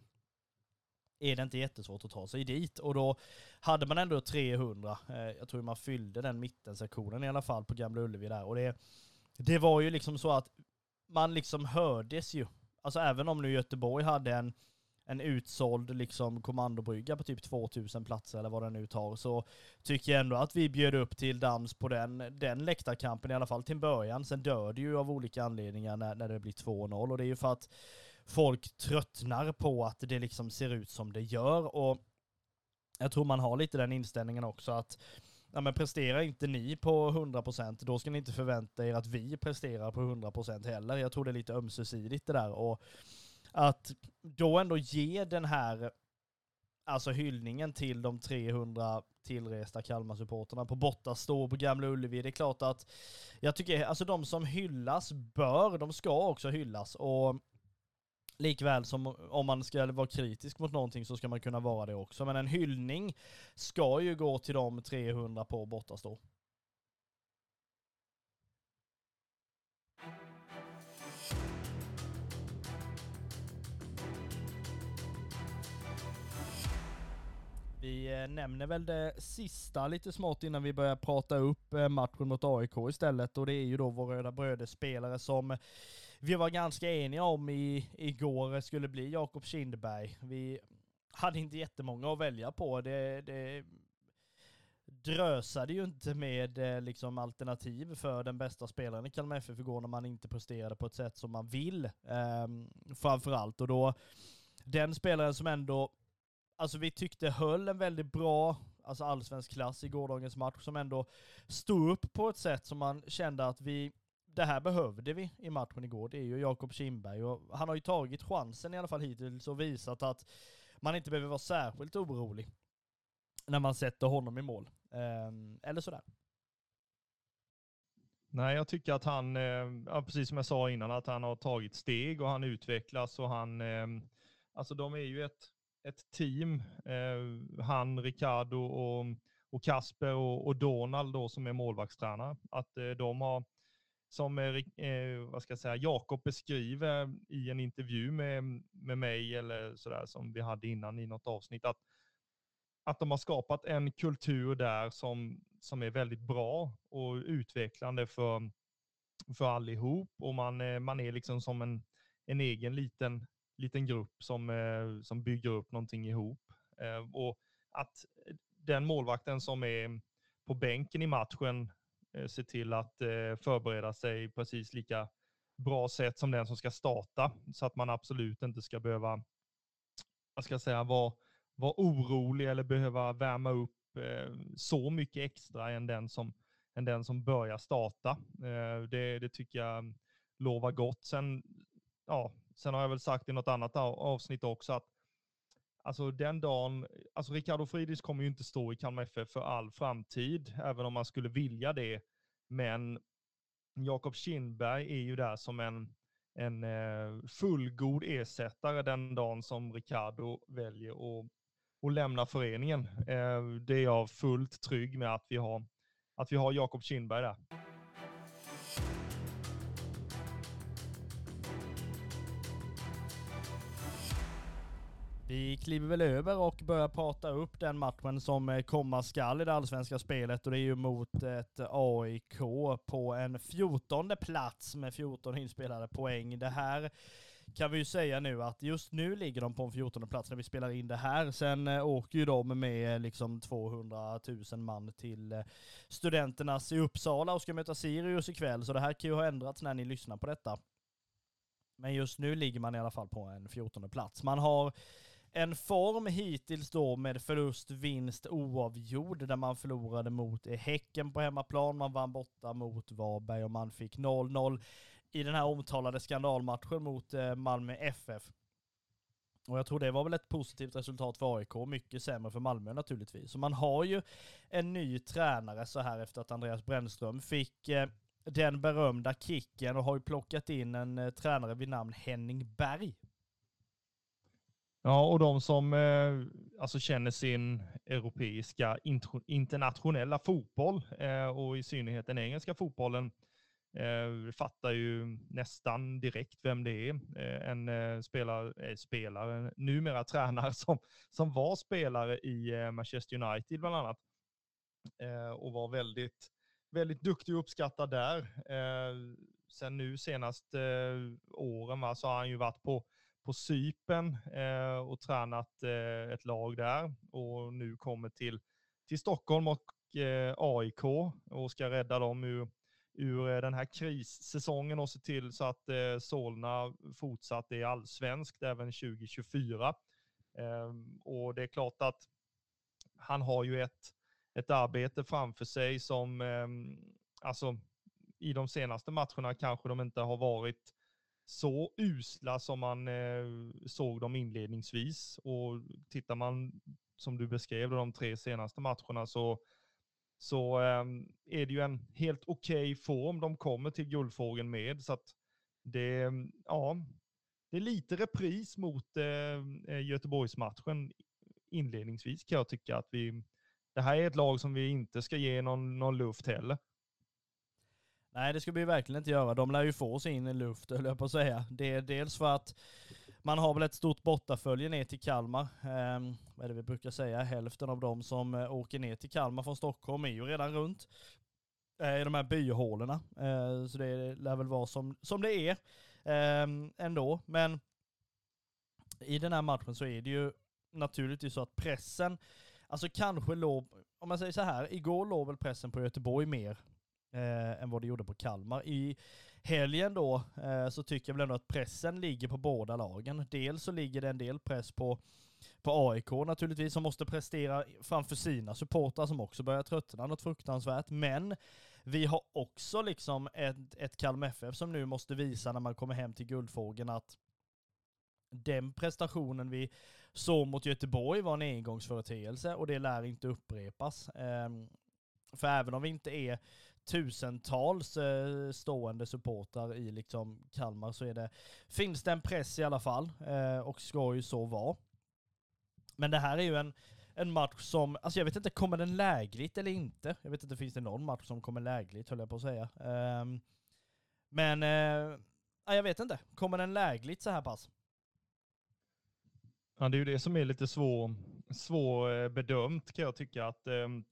är det inte jättesvårt att ta sig dit. Och då hade man ändå 300, eh, jag tror man fyllde den mittensektionen i alla fall på Gamla Ullevi där. Och det, det var ju liksom så att man liksom hördes ju. Alltså även om nu Göteborg hade en, en utsåld liksom kommandobrygga på typ 2000 platser eller vad den nu tar, så tycker jag ändå att vi bjöd upp till dans på den, den läktarkampen i alla fall till en början. Sen dör det ju av olika anledningar när, när det blir 2-0 och det är ju för att folk tröttnar på att det liksom ser ut som det gör och jag tror man har lite den inställningen också att ja men presterar inte ni på 100% då ska ni inte förvänta er att vi presterar på 100% heller. Jag tror det är lite ömsesidigt det där och att då ändå ge den här alltså hyllningen till de 300 tillresta Kalmar-supporterna på bortastå på Gamla Ullevi. Det är klart att jag tycker, alltså de som hyllas bör, de ska också hyllas och Likväl som om man ska vara kritisk mot någonting så ska man kunna vara det också. Men en hyllning ska ju gå till de 300 på bortastå. Vi eh, nämner väl det sista lite smått innan vi börjar prata upp eh, matchen mot AIK istället och det är ju då vår Röda Bröder-spelare som eh, vi var ganska eniga om i, igår skulle bli Jakob Kindberg. Vi hade inte jättemånga att välja på. Det, det drösade ju inte med eh, liksom alternativ för den bästa spelaren i Kalmar FF igår när man inte presterade på ett sätt som man vill. Eh, framförallt. Och då, den spelaren som ändå, alltså vi tyckte höll en väldigt bra, alltså allsvensk klass i gårdagens match, som ändå stod upp på ett sätt som man kände att vi det här behövde vi i matchen igår. Det är ju Jakob Kindberg och han har ju tagit chansen i alla fall hittills och visat att man inte behöver vara särskilt orolig när man sätter honom i mål. Ehm, eller sådär. Nej, jag tycker att han, eh, precis som jag sa innan, att han har tagit steg och han utvecklas och han, eh, alltså de är ju ett, ett team, eh, han, Ricardo och, och Kasper och, och Donald då som är målvaktstränare, att eh, de har som eh, eh, vad ska jag säga, Jakob beskriver i en intervju med, med mig eller sådär som vi hade innan i något avsnitt, att, att de har skapat en kultur där som, som är väldigt bra och utvecklande för, för allihop och man, eh, man är liksom som en, en egen liten, liten grupp som, eh, som bygger upp någonting ihop. Eh, och att eh, den målvakten som är på bänken i matchen Eh, se till att eh, förbereda sig precis lika bra sätt som den som ska starta så att man absolut inte ska behöva, vad ska jag säga, vara, vara orolig eller behöva värma upp eh, så mycket extra än den som, än den som börjar starta. Eh, det, det tycker jag lovar gott. Sen, ja, sen har jag väl sagt i något annat avsnitt också att Alltså den dagen, alltså Ricardo Fridis kommer ju inte stå i Kalmar FF för all framtid, även om man skulle vilja det. Men Jakob Kindberg är ju där som en, en eh, fullgod ersättare den dagen som Ricardo väljer att, att lämna föreningen. Eh, det är jag fullt trygg med att vi har, att vi har Jakob Kindberg där. Vi kliver väl över och börjar prata upp den matchen som eh, komma skall i det allsvenska spelet och det är ju mot ett AIK på en 14 plats med 14 inspelade poäng. Det här kan vi ju säga nu att just nu ligger de på en 14 plats när vi spelar in det här. Sen eh, åker ju de med eh, liksom 200 000 man till studenternas i Uppsala och ska möta Sirius ikväll, så det här kan ju ha ändrats när ni lyssnar på detta. Men just nu ligger man i alla fall på en 14 plats. Man har en form hittills då med förlust, vinst, oavgjord, där man förlorade mot Häcken på hemmaplan, man vann borta mot Varberg och man fick 0-0 i den här omtalade skandalmatchen mot eh, Malmö FF. Och jag tror det var väl ett positivt resultat för AIK, mycket sämre för Malmö naturligtvis. Så man har ju en ny tränare så här efter att Andreas Brännström fick eh, den berömda kicken och har ju plockat in en eh, tränare vid namn Henning Berg. Ja, och de som eh, alltså känner sin europeiska internationella fotboll eh, och i synnerhet den engelska fotbollen eh, fattar ju nästan direkt vem det är. Eh, en eh, spelare, eh, spelare, numera tränare som, som var spelare i eh, Manchester United bland annat eh, och var väldigt, väldigt duktig och uppskattad där. Eh, sen nu senaste eh, åren va, så har han ju varit på på Sypen eh, och tränat eh, ett lag där och nu kommer till, till Stockholm och eh, AIK och ska rädda dem ur, ur eh, den här krissäsongen och se till så att eh, Solna fortsatt är allsvenskt även 2024. Ehm, och det är klart att han har ju ett, ett arbete framför sig som, ehm, alltså i de senaste matcherna kanske de inte har varit så usla som man eh, såg dem inledningsvis. Och tittar man, som du beskrev, de tre senaste matcherna så, så eh, är det ju en helt okej okay form de kommer till Guldfågeln med. Så att det, ja, det är lite repris mot eh, eh, Göteborgsmatchen inledningsvis kan jag tycka att vi, det här är ett lag som vi inte ska ge någon, någon luft heller. Nej, det ska vi verkligen inte göra. De lär ju få sin luft, höll jag på att säga. Det är dels för att man har väl ett stort bortafölje ner till Kalmar. Eh, vad är det vi brukar säga? Hälften av de som eh, åker ner till Kalmar från Stockholm är ju redan runt eh, i de här byhålorna. Eh, så det lär väl vara som, som det är eh, ändå. Men i den här matchen så är det ju naturligtvis så att pressen, alltså kanske låg, om man säger så här, igår låg väl pressen på Göteborg mer eh, än vad det gjorde på Kalmar. I helgen då eh, så tycker jag väl ändå att pressen ligger på båda lagen. Dels så ligger det en del press på på AIK naturligtvis, som måste prestera framför sina supportrar som också börjar tröttna något fruktansvärt. Men vi har också liksom ett, ett Kalmar FF som nu måste visa när man kommer hem till Guldfågeln att den prestationen vi såg mot Göteborg var en engångsföreteelse och det lär inte upprepas. Ehm, för även om vi inte är tusentals eh, stående supportrar i liksom Kalmar så är det, finns det en press i alla fall eh, och ska ju så vara. Men det här är ju en, en match som, alltså jag vet inte, kommer den lägligt eller inte? Jag vet inte, finns det någon match som kommer lägligt höll jag på att säga. Ehm, eh, men, jag vet inte, kommer den lägligt så här pass? Ja, det är ju det som är lite svår, svårbedömt kan jag tycka att, ehm,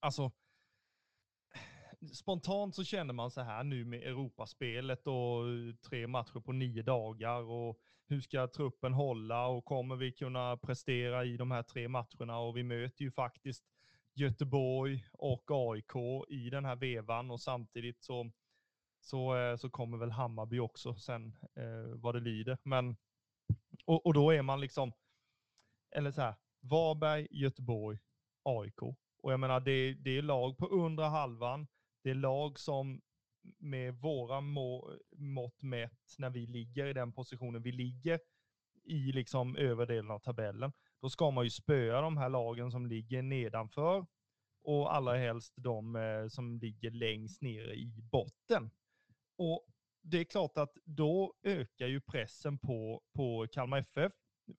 alltså spontant så känner man så här nu med Europaspelet och eh, tre matcher på nio dagar och hur ska truppen hålla och kommer vi kunna prestera i de här tre matcherna och vi möter ju faktiskt Göteborg och AIK i den här vevan och samtidigt så, så, eh, så kommer väl Hammarby också sen eh, vad det lider. Men, och, och då är man liksom, eller så här, Varberg, Göteborg, AIK. Och jag menar, det, det är lag på undre halvan det är lag som med våra må, mått mätt, när vi ligger i den positionen vi ligger i liksom överdelen av tabellen, då ska man ju spöa de här lagen som ligger nedanför och allra helst de eh, som ligger längst ner i botten. Och det är klart att då ökar ju pressen på, på Kalmar FF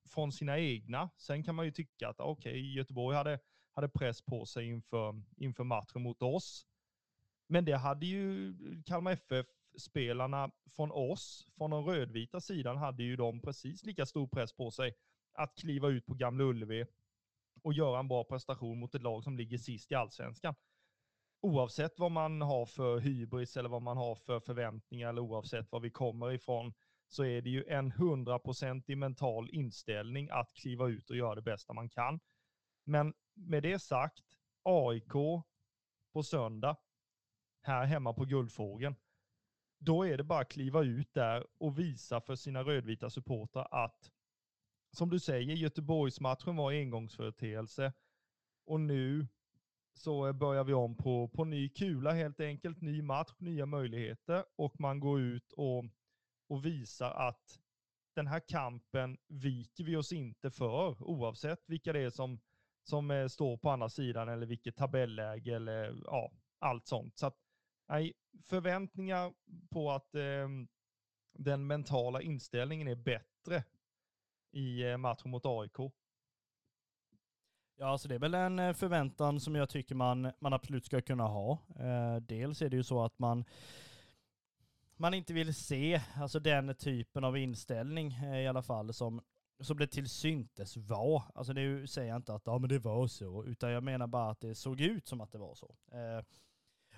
från sina egna. Sen kan man ju tycka att okej, okay, Göteborg hade, hade press på sig inför, inför matchen mot oss. Men det hade ju Kalmar FF-spelarna från oss, från den rödvita sidan, hade ju de precis lika stor press på sig att kliva ut på Gamla Ullevi och göra en bra prestation mot ett lag som ligger sist i allsvenskan. Oavsett vad man har för hybris eller vad man har för förväntningar eller oavsett var vi kommer ifrån så är det ju en hundraprocentig mental inställning att kliva ut och göra det bästa man kan. Men med det sagt, AIK på söndag, här hemma på Guldfågeln. Då är det bara att kliva ut där och visa för sina rödvita supportrar att som du säger, Göteborgsmatchen var engångsföreteelse och nu så börjar vi om på, på ny kula helt enkelt. Ny match, nya möjligheter och man går ut och, och visar att den här kampen viker vi oss inte för oavsett vilka det är som, som eh, står på andra sidan eller vilket tabelläge eller ja, allt sånt. Så att, nej, förväntningar på att eh, den mentala inställningen är bättre i eh, matchen mot AIK. Ja, alltså det är väl en eh, förväntan som jag tycker man, man absolut ska kunna ha. Eh, dels är det ju så att man man inte vill se alltså den typen av inställning eh, i alla fall som, som det till syntes var. Alltså nu säger jag inte att ja, men det var så, utan jag menar bara att det såg ut som att det var så. Eh,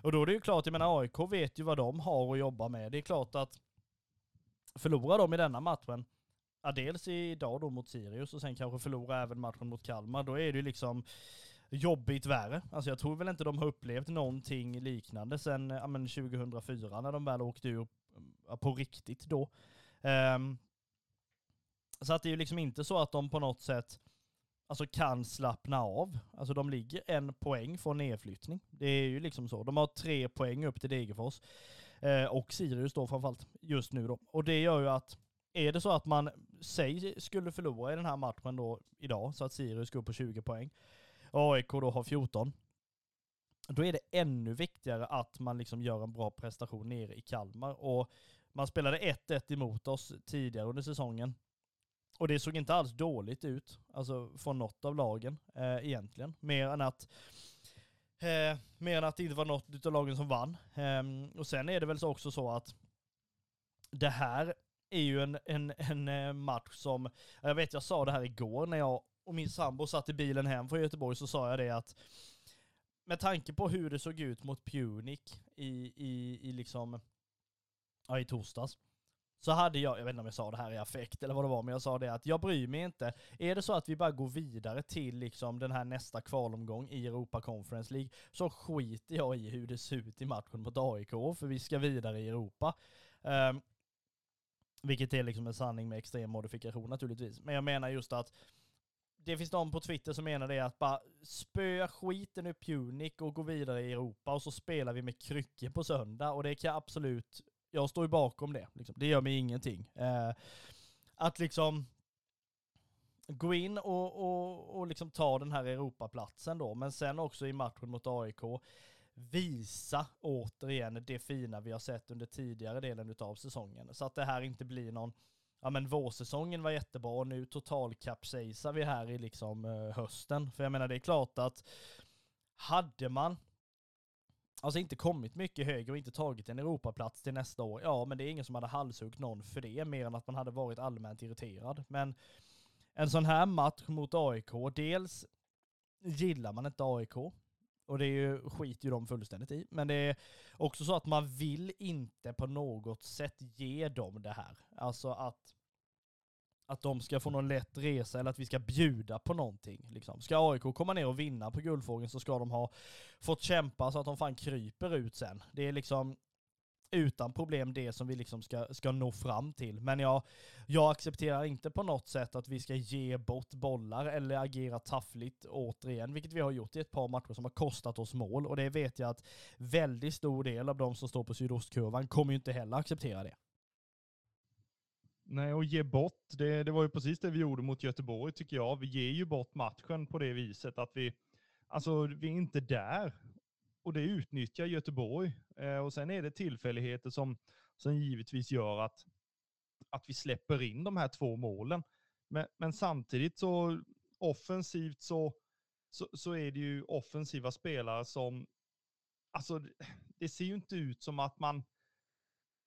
och då är det ju klart, jag menar AIK vet ju vad de har att jobba med. Det är klart att förlorar de i denna matchen, ja, dels idag då mot Sirius och sen kanske förlora även matchen mot Kalmar, då är det ju liksom jobbigt värre. Alltså jag tror väl inte de har upplevt någonting liknande sen ja, men 2004 när de väl åkte ur på riktigt då. Um, så att det är ju liksom inte så att de på något sätt alltså kan slappna av. Alltså de ligger en poäng från nedflyttning. Det är ju liksom så. De har tre poäng upp till Degerfors. Eh, och Sirius då framförallt just nu då. Och det gör ju att är det så att man, säg skulle förlora i den här matchen då idag, så att Sirius går på 20 poäng, och AIK då har 14, då är det ännu viktigare att man liksom gör en bra prestation nere i Kalmar. Och man spelade 1-1 emot oss tidigare under säsongen. Och det såg inte alls dåligt ut, alltså från något av lagen eh, egentligen. Mer än att eh, mer än att det inte var något av lagen som vann. Eh, och sen är det väl så också så att det här är ju en, en, en eh, match som, jag vet jag sa det här igår när jag och min sambo satt i bilen hem från Göteborg så sa jag det att med tanke på hur det såg ut mot Punic i, i, i liksom, ja, i torsdags, så hade jag, jag vet inte om jag sa det här i affekt eller vad det var, men jag sa det att jag bryr mig inte. Är det så att vi bara går vidare till liksom den här nästa kvalomgång i Europa Conference League, så skiter jag i hur det ser ut i matchen mot AIK, för vi ska vidare i Europa. Um, vilket är liksom en sanning med extrem modifikation naturligtvis. Men jag menar just att det finns de på Twitter som menar det att bara spöa skiten ur Punic och gå vidare i Europa och så spelar vi med kryckor på söndag och det kan jag absolut, jag står ju bakom det. Liksom. Det gör mig ingenting. Eh, att liksom gå in och, och, och liksom ta den här Europaplatsen då, men sen också i matchen mot AIK visa återigen det fina vi har sett under tidigare delen av säsongen. Så att det här inte blir någon ja men vårsäsongen var jättebra och nu totalkapsejsar vi här i liksom eh, hösten. För jag menar det är klart att hade man alltså inte kommit mycket högre och inte tagit en Europaplats till nästa år, ja men det är ingen som hade halshuggt någon för det, mer än att man hade varit allmänt irriterad. Men en sån här match mot AIK, dels gillar man inte AIK, och det är ju, skiter ju de fullständigt i. Men det är också så att man vill inte på något sätt ge dem det här. Alltså att, att de ska få någon lätt resa eller att vi ska bjuda på någonting. Liksom. Ska AIK komma ner och vinna på Guldfågeln så ska de ha fått kämpa så att de fan kryper ut sen. Det är liksom, utan problem det som vi liksom ska, ska nå fram till. Men jag, jag accepterar inte på något sätt att vi ska ge bort bollar eller agera taffligt återigen, vilket vi har gjort i ett par matcher som har kostat oss mål. Och det vet jag att väldigt stor del av de som står på sydostkurvan kommer ju inte heller acceptera det. Nej, och ge bort, det, det var ju precis det vi gjorde mot Göteborg tycker jag. Vi ger ju bort matchen på det viset att vi, alltså vi är inte där och det utnyttjar Göteborg. Eh, och sen är det tillfälligheter som, som givetvis gör att, att vi släpper in de här två målen. Men, men samtidigt så offensivt så, så, så, är det ju offensiva spelare som, alltså det ser ju inte ut som att man,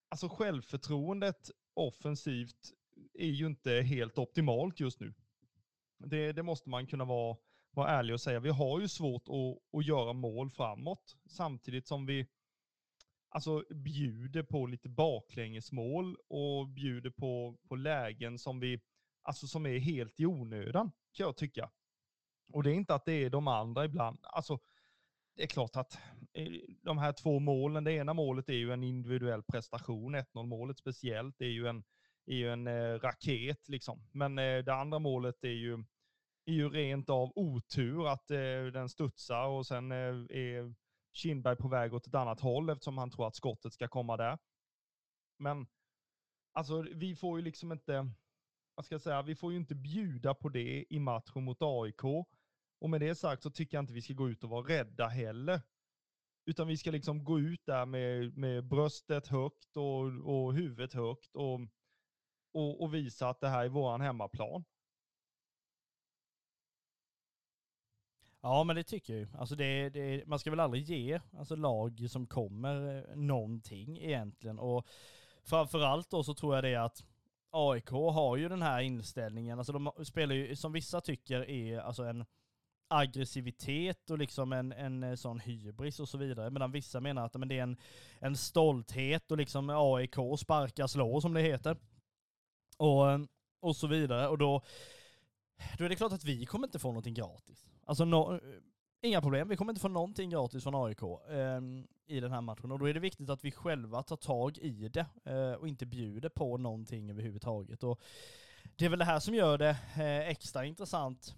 alltså självförtroendet offensivt är ju inte helt optimalt just nu. Det, det måste man kunna vara vara ärlig och säga. Vi har ju svårt att, att göra mål framåt samtidigt som vi alltså, bjuder på lite baklängesmål och bjuder på, på lägen som, vi, alltså, som är helt i onödan, kan jag tycka. Och det är inte att det är de andra ibland. Alltså, det är klart att de här två målen, det ena målet är ju en individuell prestation, 1-0 målet speciellt, det är ju en är ju en eh, raket liksom. Men eh, det andra målet är ju, är ju rent av otur att eh, den studsar och sen eh, är Kindberg på väg åt ett annat håll eftersom han tror att skottet ska komma där. Men alltså vi får ju liksom inte, vad ska jag säga, vi får ju inte bjuda på det i matchen mot AIK. Och med det sagt så tycker jag inte vi ska gå ut och vara rädda heller. Utan vi ska liksom gå ut där med, med bröstet högt och, och huvudet högt och, och, och visa att det här är våran hemmaplan. Ja, men det tycker jag ju. Alltså det, det, man ska väl aldrig ge alltså lag som kommer eh, någonting egentligen. Och framförallt då så tror jag det att AIK har ju den här inställningen, alltså de spelar ju, som vissa tycker är alltså en aggressivitet och liksom en, en eh, sån hybris och så vidare. Medan vissa menar att men det är en, en stolthet och liksom AIK sparka slå som det heter. Och, eh, och så vidare. Och då, då är det klart att vi kommer inte få någonting gratis. Alltså no, eh, inga problem, vi kommer inte få någonting gratis från AIK eh, i den här matchen. Och då är det viktigt att vi själva tar tag i det eh, och inte bjuder på någonting överhuvudtaget. Och det är väl det här som gör det eh, extra intressant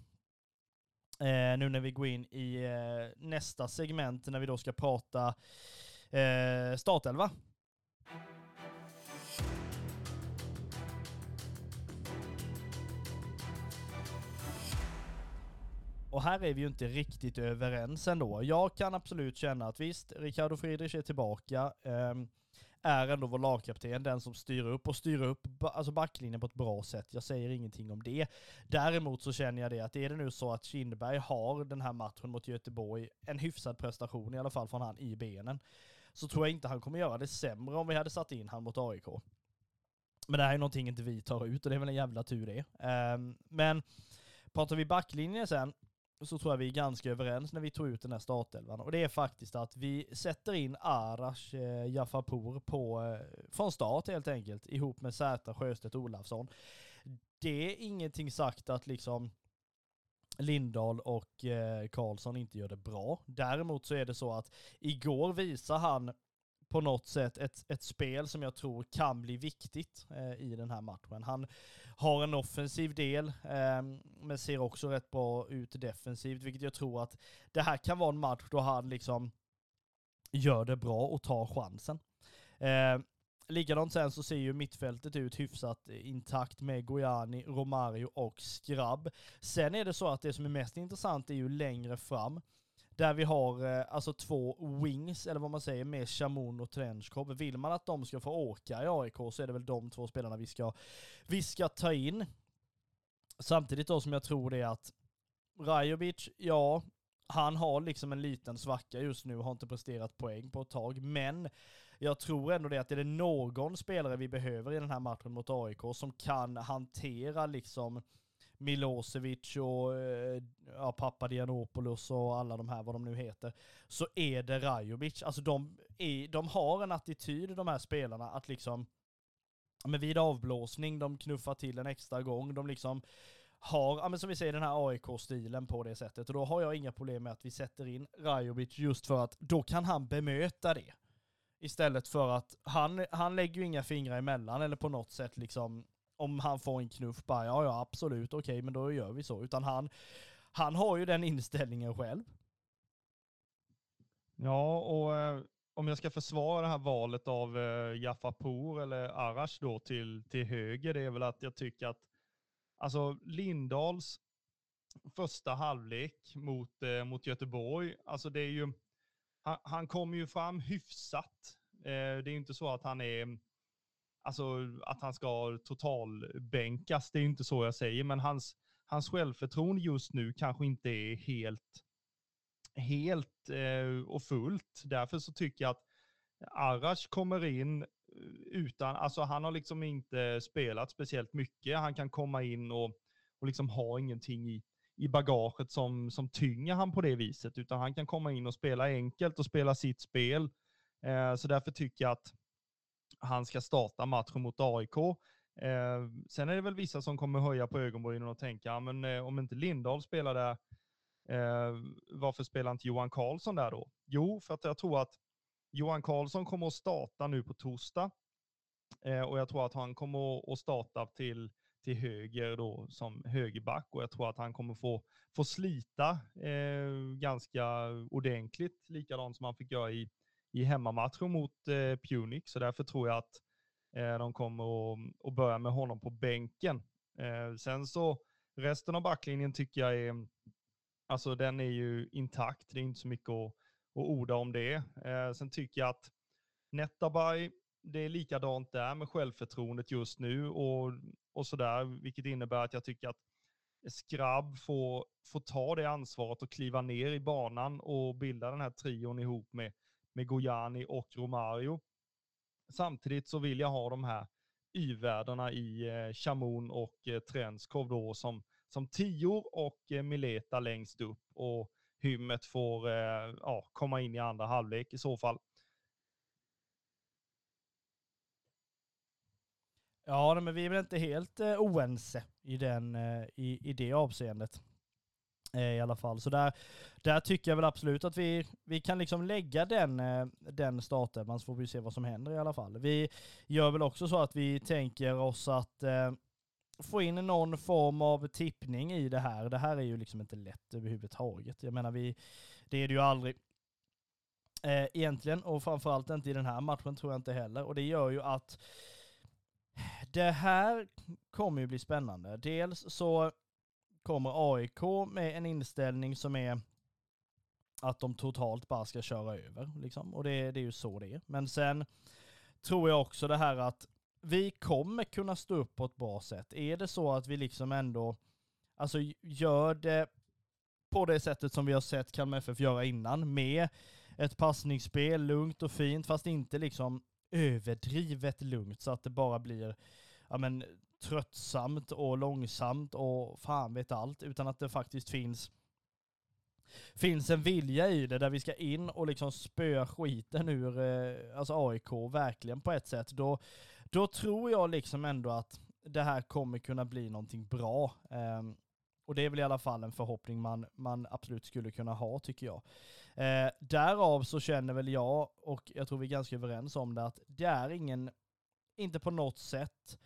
eh, nu när vi går in i eh, nästa segment när vi då ska prata eh, startelva. Och här är vi ju inte riktigt överens ändå. Jag kan absolut känna att visst, Ricardo Friedrich är tillbaka. Ehm, är ändå vår lagkapten, den som styr upp och styr upp alltså backlinjen på ett bra sätt. Jag säger ingenting om det. Däremot så känner jag det att är det nu så att Kindberg har den här matchen mot Göteborg, en hyfsad prestation i alla fall från han i benen, så tror jag inte han kommer göra det sämre om vi hade satt in han mot AIK. Men det här är någonting inte vi tar ut och det är väl en jävla tur det. Um, men pratar vi backlinjen sen, så tror jag vi är ganska överens när vi tog ut den här startelvan. Och det är faktiskt att vi sätter in Arash eh, Jafapour på, eh, från start helt enkelt, ihop med Zäta Sjöstedt Olafsson. Det är ingenting sagt att liksom Lindahl och eh, Karlsson inte gör det bra. Däremot så är det så att igår visar han på något sätt ett, ett spel som jag tror kan bli viktigt eh, i den här matchen. Han har en offensiv del, eh, men ser också rätt bra ut defensivt, vilket jag tror att det här kan vara en match då han liksom gör det bra och tar chansen. Eh, Likadant sen så ser ju mittfältet ut hyfsat intakt med Gojani, Romario och Skrabb. Sen är det så att det som är mest intressant är ju längre fram. Där vi har eh, alltså två wings, eller vad man säger, med Chamon och Trenchkop. Vill man att de ska få åka i AIK så är det väl de två spelarna vi ska, vi ska ta in. Samtidigt då som jag tror det är att Rajovic, ja, han har liksom en liten svacka just nu och har inte presterat poäng på ett tag, men jag tror ändå det att är det någon spelare vi behöver i den här matchen mot AIK som kan hantera liksom Milosevic och eh, ja, Papadianopoulos och alla de här, vad de nu heter, så är det Rajovic. Alltså de, är, de har en attityd, de här spelarna, att liksom, men vid avblåsning, de knuffar till en extra gång, de liksom har, ja men som vi säger, den här AIK-stilen på det sättet. Och då har jag inga problem med att vi sätter in Rajovic just för att då kan han bemöta det. Istället för att han, han lägger ju inga fingrar emellan eller på något sätt liksom om han får en knuff, bara ja, ja absolut, okej, okay, men då gör vi så. Utan han, han har ju den inställningen själv. Ja, och eh, om jag ska försvara det här valet av eh, Jafapour eller Arash då till, till höger, det är väl att jag tycker att alltså Lindals första halvlek mot, eh, mot Göteborg, alltså det är ju, han, han kommer ju fram hyfsat. Eh, det är ju inte så att han är alltså att han ska totalbänkas, det är inte så jag säger, men hans, hans självförtroende just nu kanske inte är helt, helt eh, och fullt. Därför så tycker jag att Arash kommer in eh, utan, alltså han har liksom inte spelat speciellt mycket. Han kan komma in och, och liksom ha ingenting i, i bagaget som, som tynger han på det viset, utan han kan komma in och spela enkelt och spela sitt spel. Eh, så därför tycker jag att han ska starta matchen mot AIK. Eh, sen är det väl vissa som kommer höja på ögonbrynen och tänka, men eh, om inte Lindahl spelar där, eh, varför spelar inte Johan Karlsson där då? Jo, för att jag tror att Johan Karlsson kommer att starta nu på torsdag Eh, och jag tror att han kommer att starta till, till höger då som högerback och jag tror att han kommer få, få slita eh, ganska ordentligt, likadant som han fick göra i, i hemmamatchen mot eh, Punic. Så därför tror jag att eh, de kommer att, att börja med honom på bänken. Eh, sen så resten av backlinjen tycker jag är, alltså den är ju intakt. Det är inte så mycket att, att orda om det. Eh, sen tycker jag att Netabay, det är likadant där med självförtroendet just nu och, och sådär, vilket innebär att jag tycker att Skrabb får, får ta det ansvaret och kliva ner i banan och bilda den här trion ihop med, med Gojani och Romario. Samtidigt så vill jag ha de här y-värdena i eh, Chamoun och eh, Trenskov då som, som tior och eh, Mileta längst upp och Hymmet får eh, ja, komma in i andra halvlek i så fall. Ja, men vi är väl inte helt eh, oense i, den, eh, i, i det avseendet. Eh, I alla fall. Så där, där tycker jag väl absolut att vi, vi kan liksom lägga den, eh, den starten, så får vi se vad som händer i alla fall. Vi gör väl också så att vi tänker oss att eh, få in någon form av tippning i det här. Det här är ju liksom inte lätt överhuvudtaget. Jag menar, vi, det är det ju aldrig eh, egentligen, och framförallt inte i den här matchen tror jag inte heller. Och det gör ju att det här kommer ju bli spännande. Dels så kommer AIK med en inställning som är att de totalt bara ska köra över. Liksom. Och det, det är ju så det är. Men sen tror jag också det här att vi kommer kunna stå upp på ett bra sätt. Är det så att vi liksom ändå alltså, gör det på det sättet som vi har sett Kalmar FF göra innan, med ett passningsspel, lugnt och fint, fast inte liksom överdrivet lugnt så att det bara blir ja, men, tröttsamt och långsamt och fan vet allt, utan att det faktiskt finns finns en vilja i det där vi ska in och liksom spöa skiten ur eh, alltså AIK verkligen på ett sätt. Då, då tror jag liksom ändå att det här kommer kunna bli någonting bra. Um, och det är väl i alla fall en förhoppning man, man absolut skulle kunna ha tycker jag. Eh, därav så känner väl jag, och jag tror vi är ganska överens om det, att det är ingen, inte på något sätt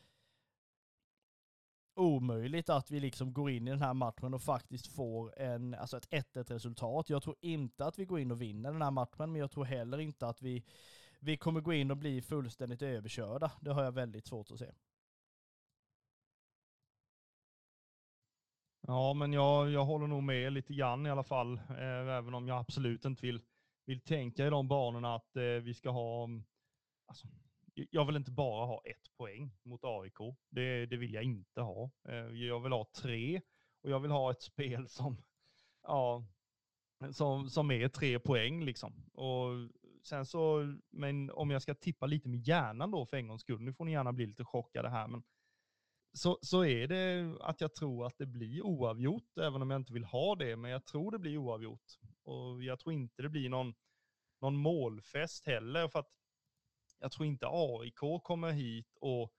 omöjligt att vi liksom går in i den här matchen och faktiskt får en, alltså ett 1-1 resultat. Jag tror inte att vi går in och vinner den här matchen, men jag tror heller inte att vi, vi kommer gå in och bli fullständigt överkörda. Det har jag väldigt svårt att se. Ja, men jag, jag håller nog med lite grann i alla fall, eh, även om jag absolut inte vill, vill tänka i de banorna att eh, vi ska ha, mm, alltså, jag vill inte bara ha ett poäng mot AIK. Det, det vill jag inte ha. Eh, jag vill ha tre och jag vill ha ett spel som, ja, som, som är tre poäng liksom. Och sen så, men om jag ska tippa lite med hjärnan då för en gångs skull, nu får ni gärna bli lite chockade här, men så, så är det att jag tror att det blir oavgjort, även om jag inte vill ha det, men jag tror det blir oavgjort. Och jag tror inte det blir någon, någon målfest heller, för att jag tror inte AIK kommer hit och,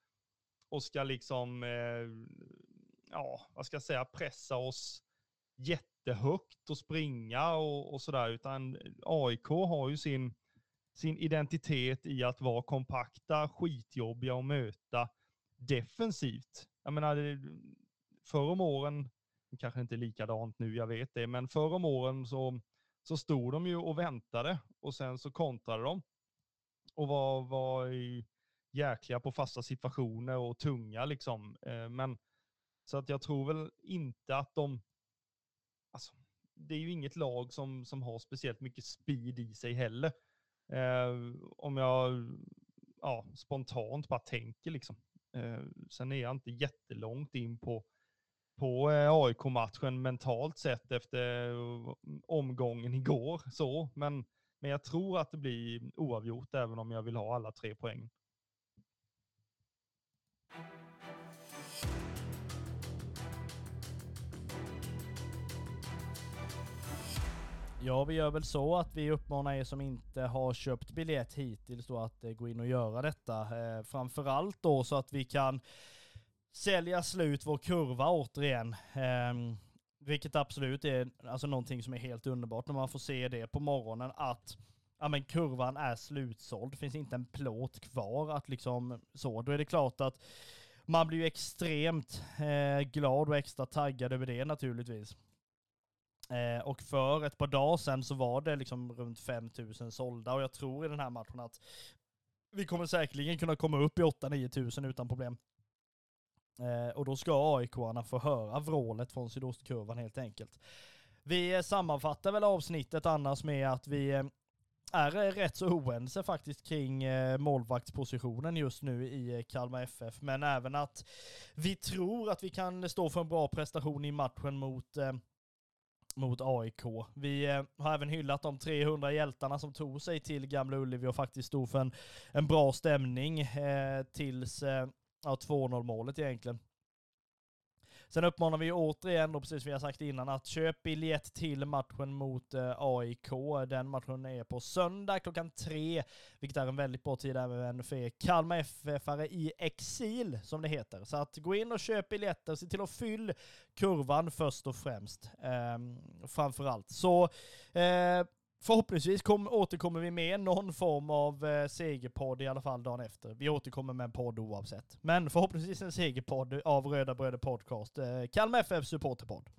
och ska liksom, eh, ja, vad ska jag säga, pressa oss jättehögt och springa och, och sådär, utan AIK har ju sin, sin identitet i att vara kompakta, skitjobbiga att möta defensivt. Jag menar, förr om åren, kanske inte likadant nu, jag vet det, men förr om åren så, så stod de ju och väntade och sen så kontrade de och var, var jäkliga på fasta situationer och tunga liksom. Eh, men så att jag tror väl inte att de, alltså, det är ju inget lag som, som har speciellt mycket speed i sig heller. Eh, om jag ja, spontant bara tänker liksom. Eh, sen är jag inte jättelångt in på, på eh, AIK-matchen mentalt sett efter eh, omgången igår. Så, men men jag tror att det blir oavgjort även om jag vill ha alla tre poäng. Ja, vi gör väl så att vi uppmanar er som inte har köpt biljett hittills då att eh, gå in och göra detta. Eh, framförallt då så att vi kan sälja slut vår kurva återigen. Ehm, vilket absolut är alltså någonting som är helt underbart när man får se det på morgonen att ja men kurvan är slutsåld, det finns inte en plåt kvar att liksom så, då är det klart att man blir ju extremt eh, glad och extra taggad över det naturligtvis. Eh, och för ett par dagar sedan så var det liksom runt 5000 sålda och jag tror i den här matchen att vi kommer säkerligen kunna komma upp i 8-9 tusen utan problem. Eh, och då ska AIK-arna få höra vrålet från sydostkurvan helt enkelt. Vi eh, sammanfattar väl avsnittet annars med att vi eh, är eh, rätt så oense faktiskt kring målvaktspositionen just nu i Kalmar FF, men även att vi tror att vi kan stå för en bra prestation i matchen mot mot AIK. Vi eh, har även hyllat de 300 hjältarna som tog sig till Gamla Ullevi och faktiskt stod för en, en bra stämning eh, tills eh, ja, 2-0 målet egentligen. Sen uppmanar vi återigen, och precis som vi har sagt innan, att köp biljett till matchen mot eh, AIK. Den matchen är på söndag klockan tre, vilket är en väldigt bra tid även för er Kalmar FF-are i exil, som det heter. Så att gå in och köp biljetter, se till att fylla kurvan först och främst. Eh, framför Så eh, Förhoppningsvis kom, återkommer vi med någon form av eh, segerpodd i alla fall dagen efter. Vi återkommer med en podd oavsett. Men förhoppningsvis en segerpodd av Röda Bröder Podcast. Eh, Kalmar FF Supporterpodd.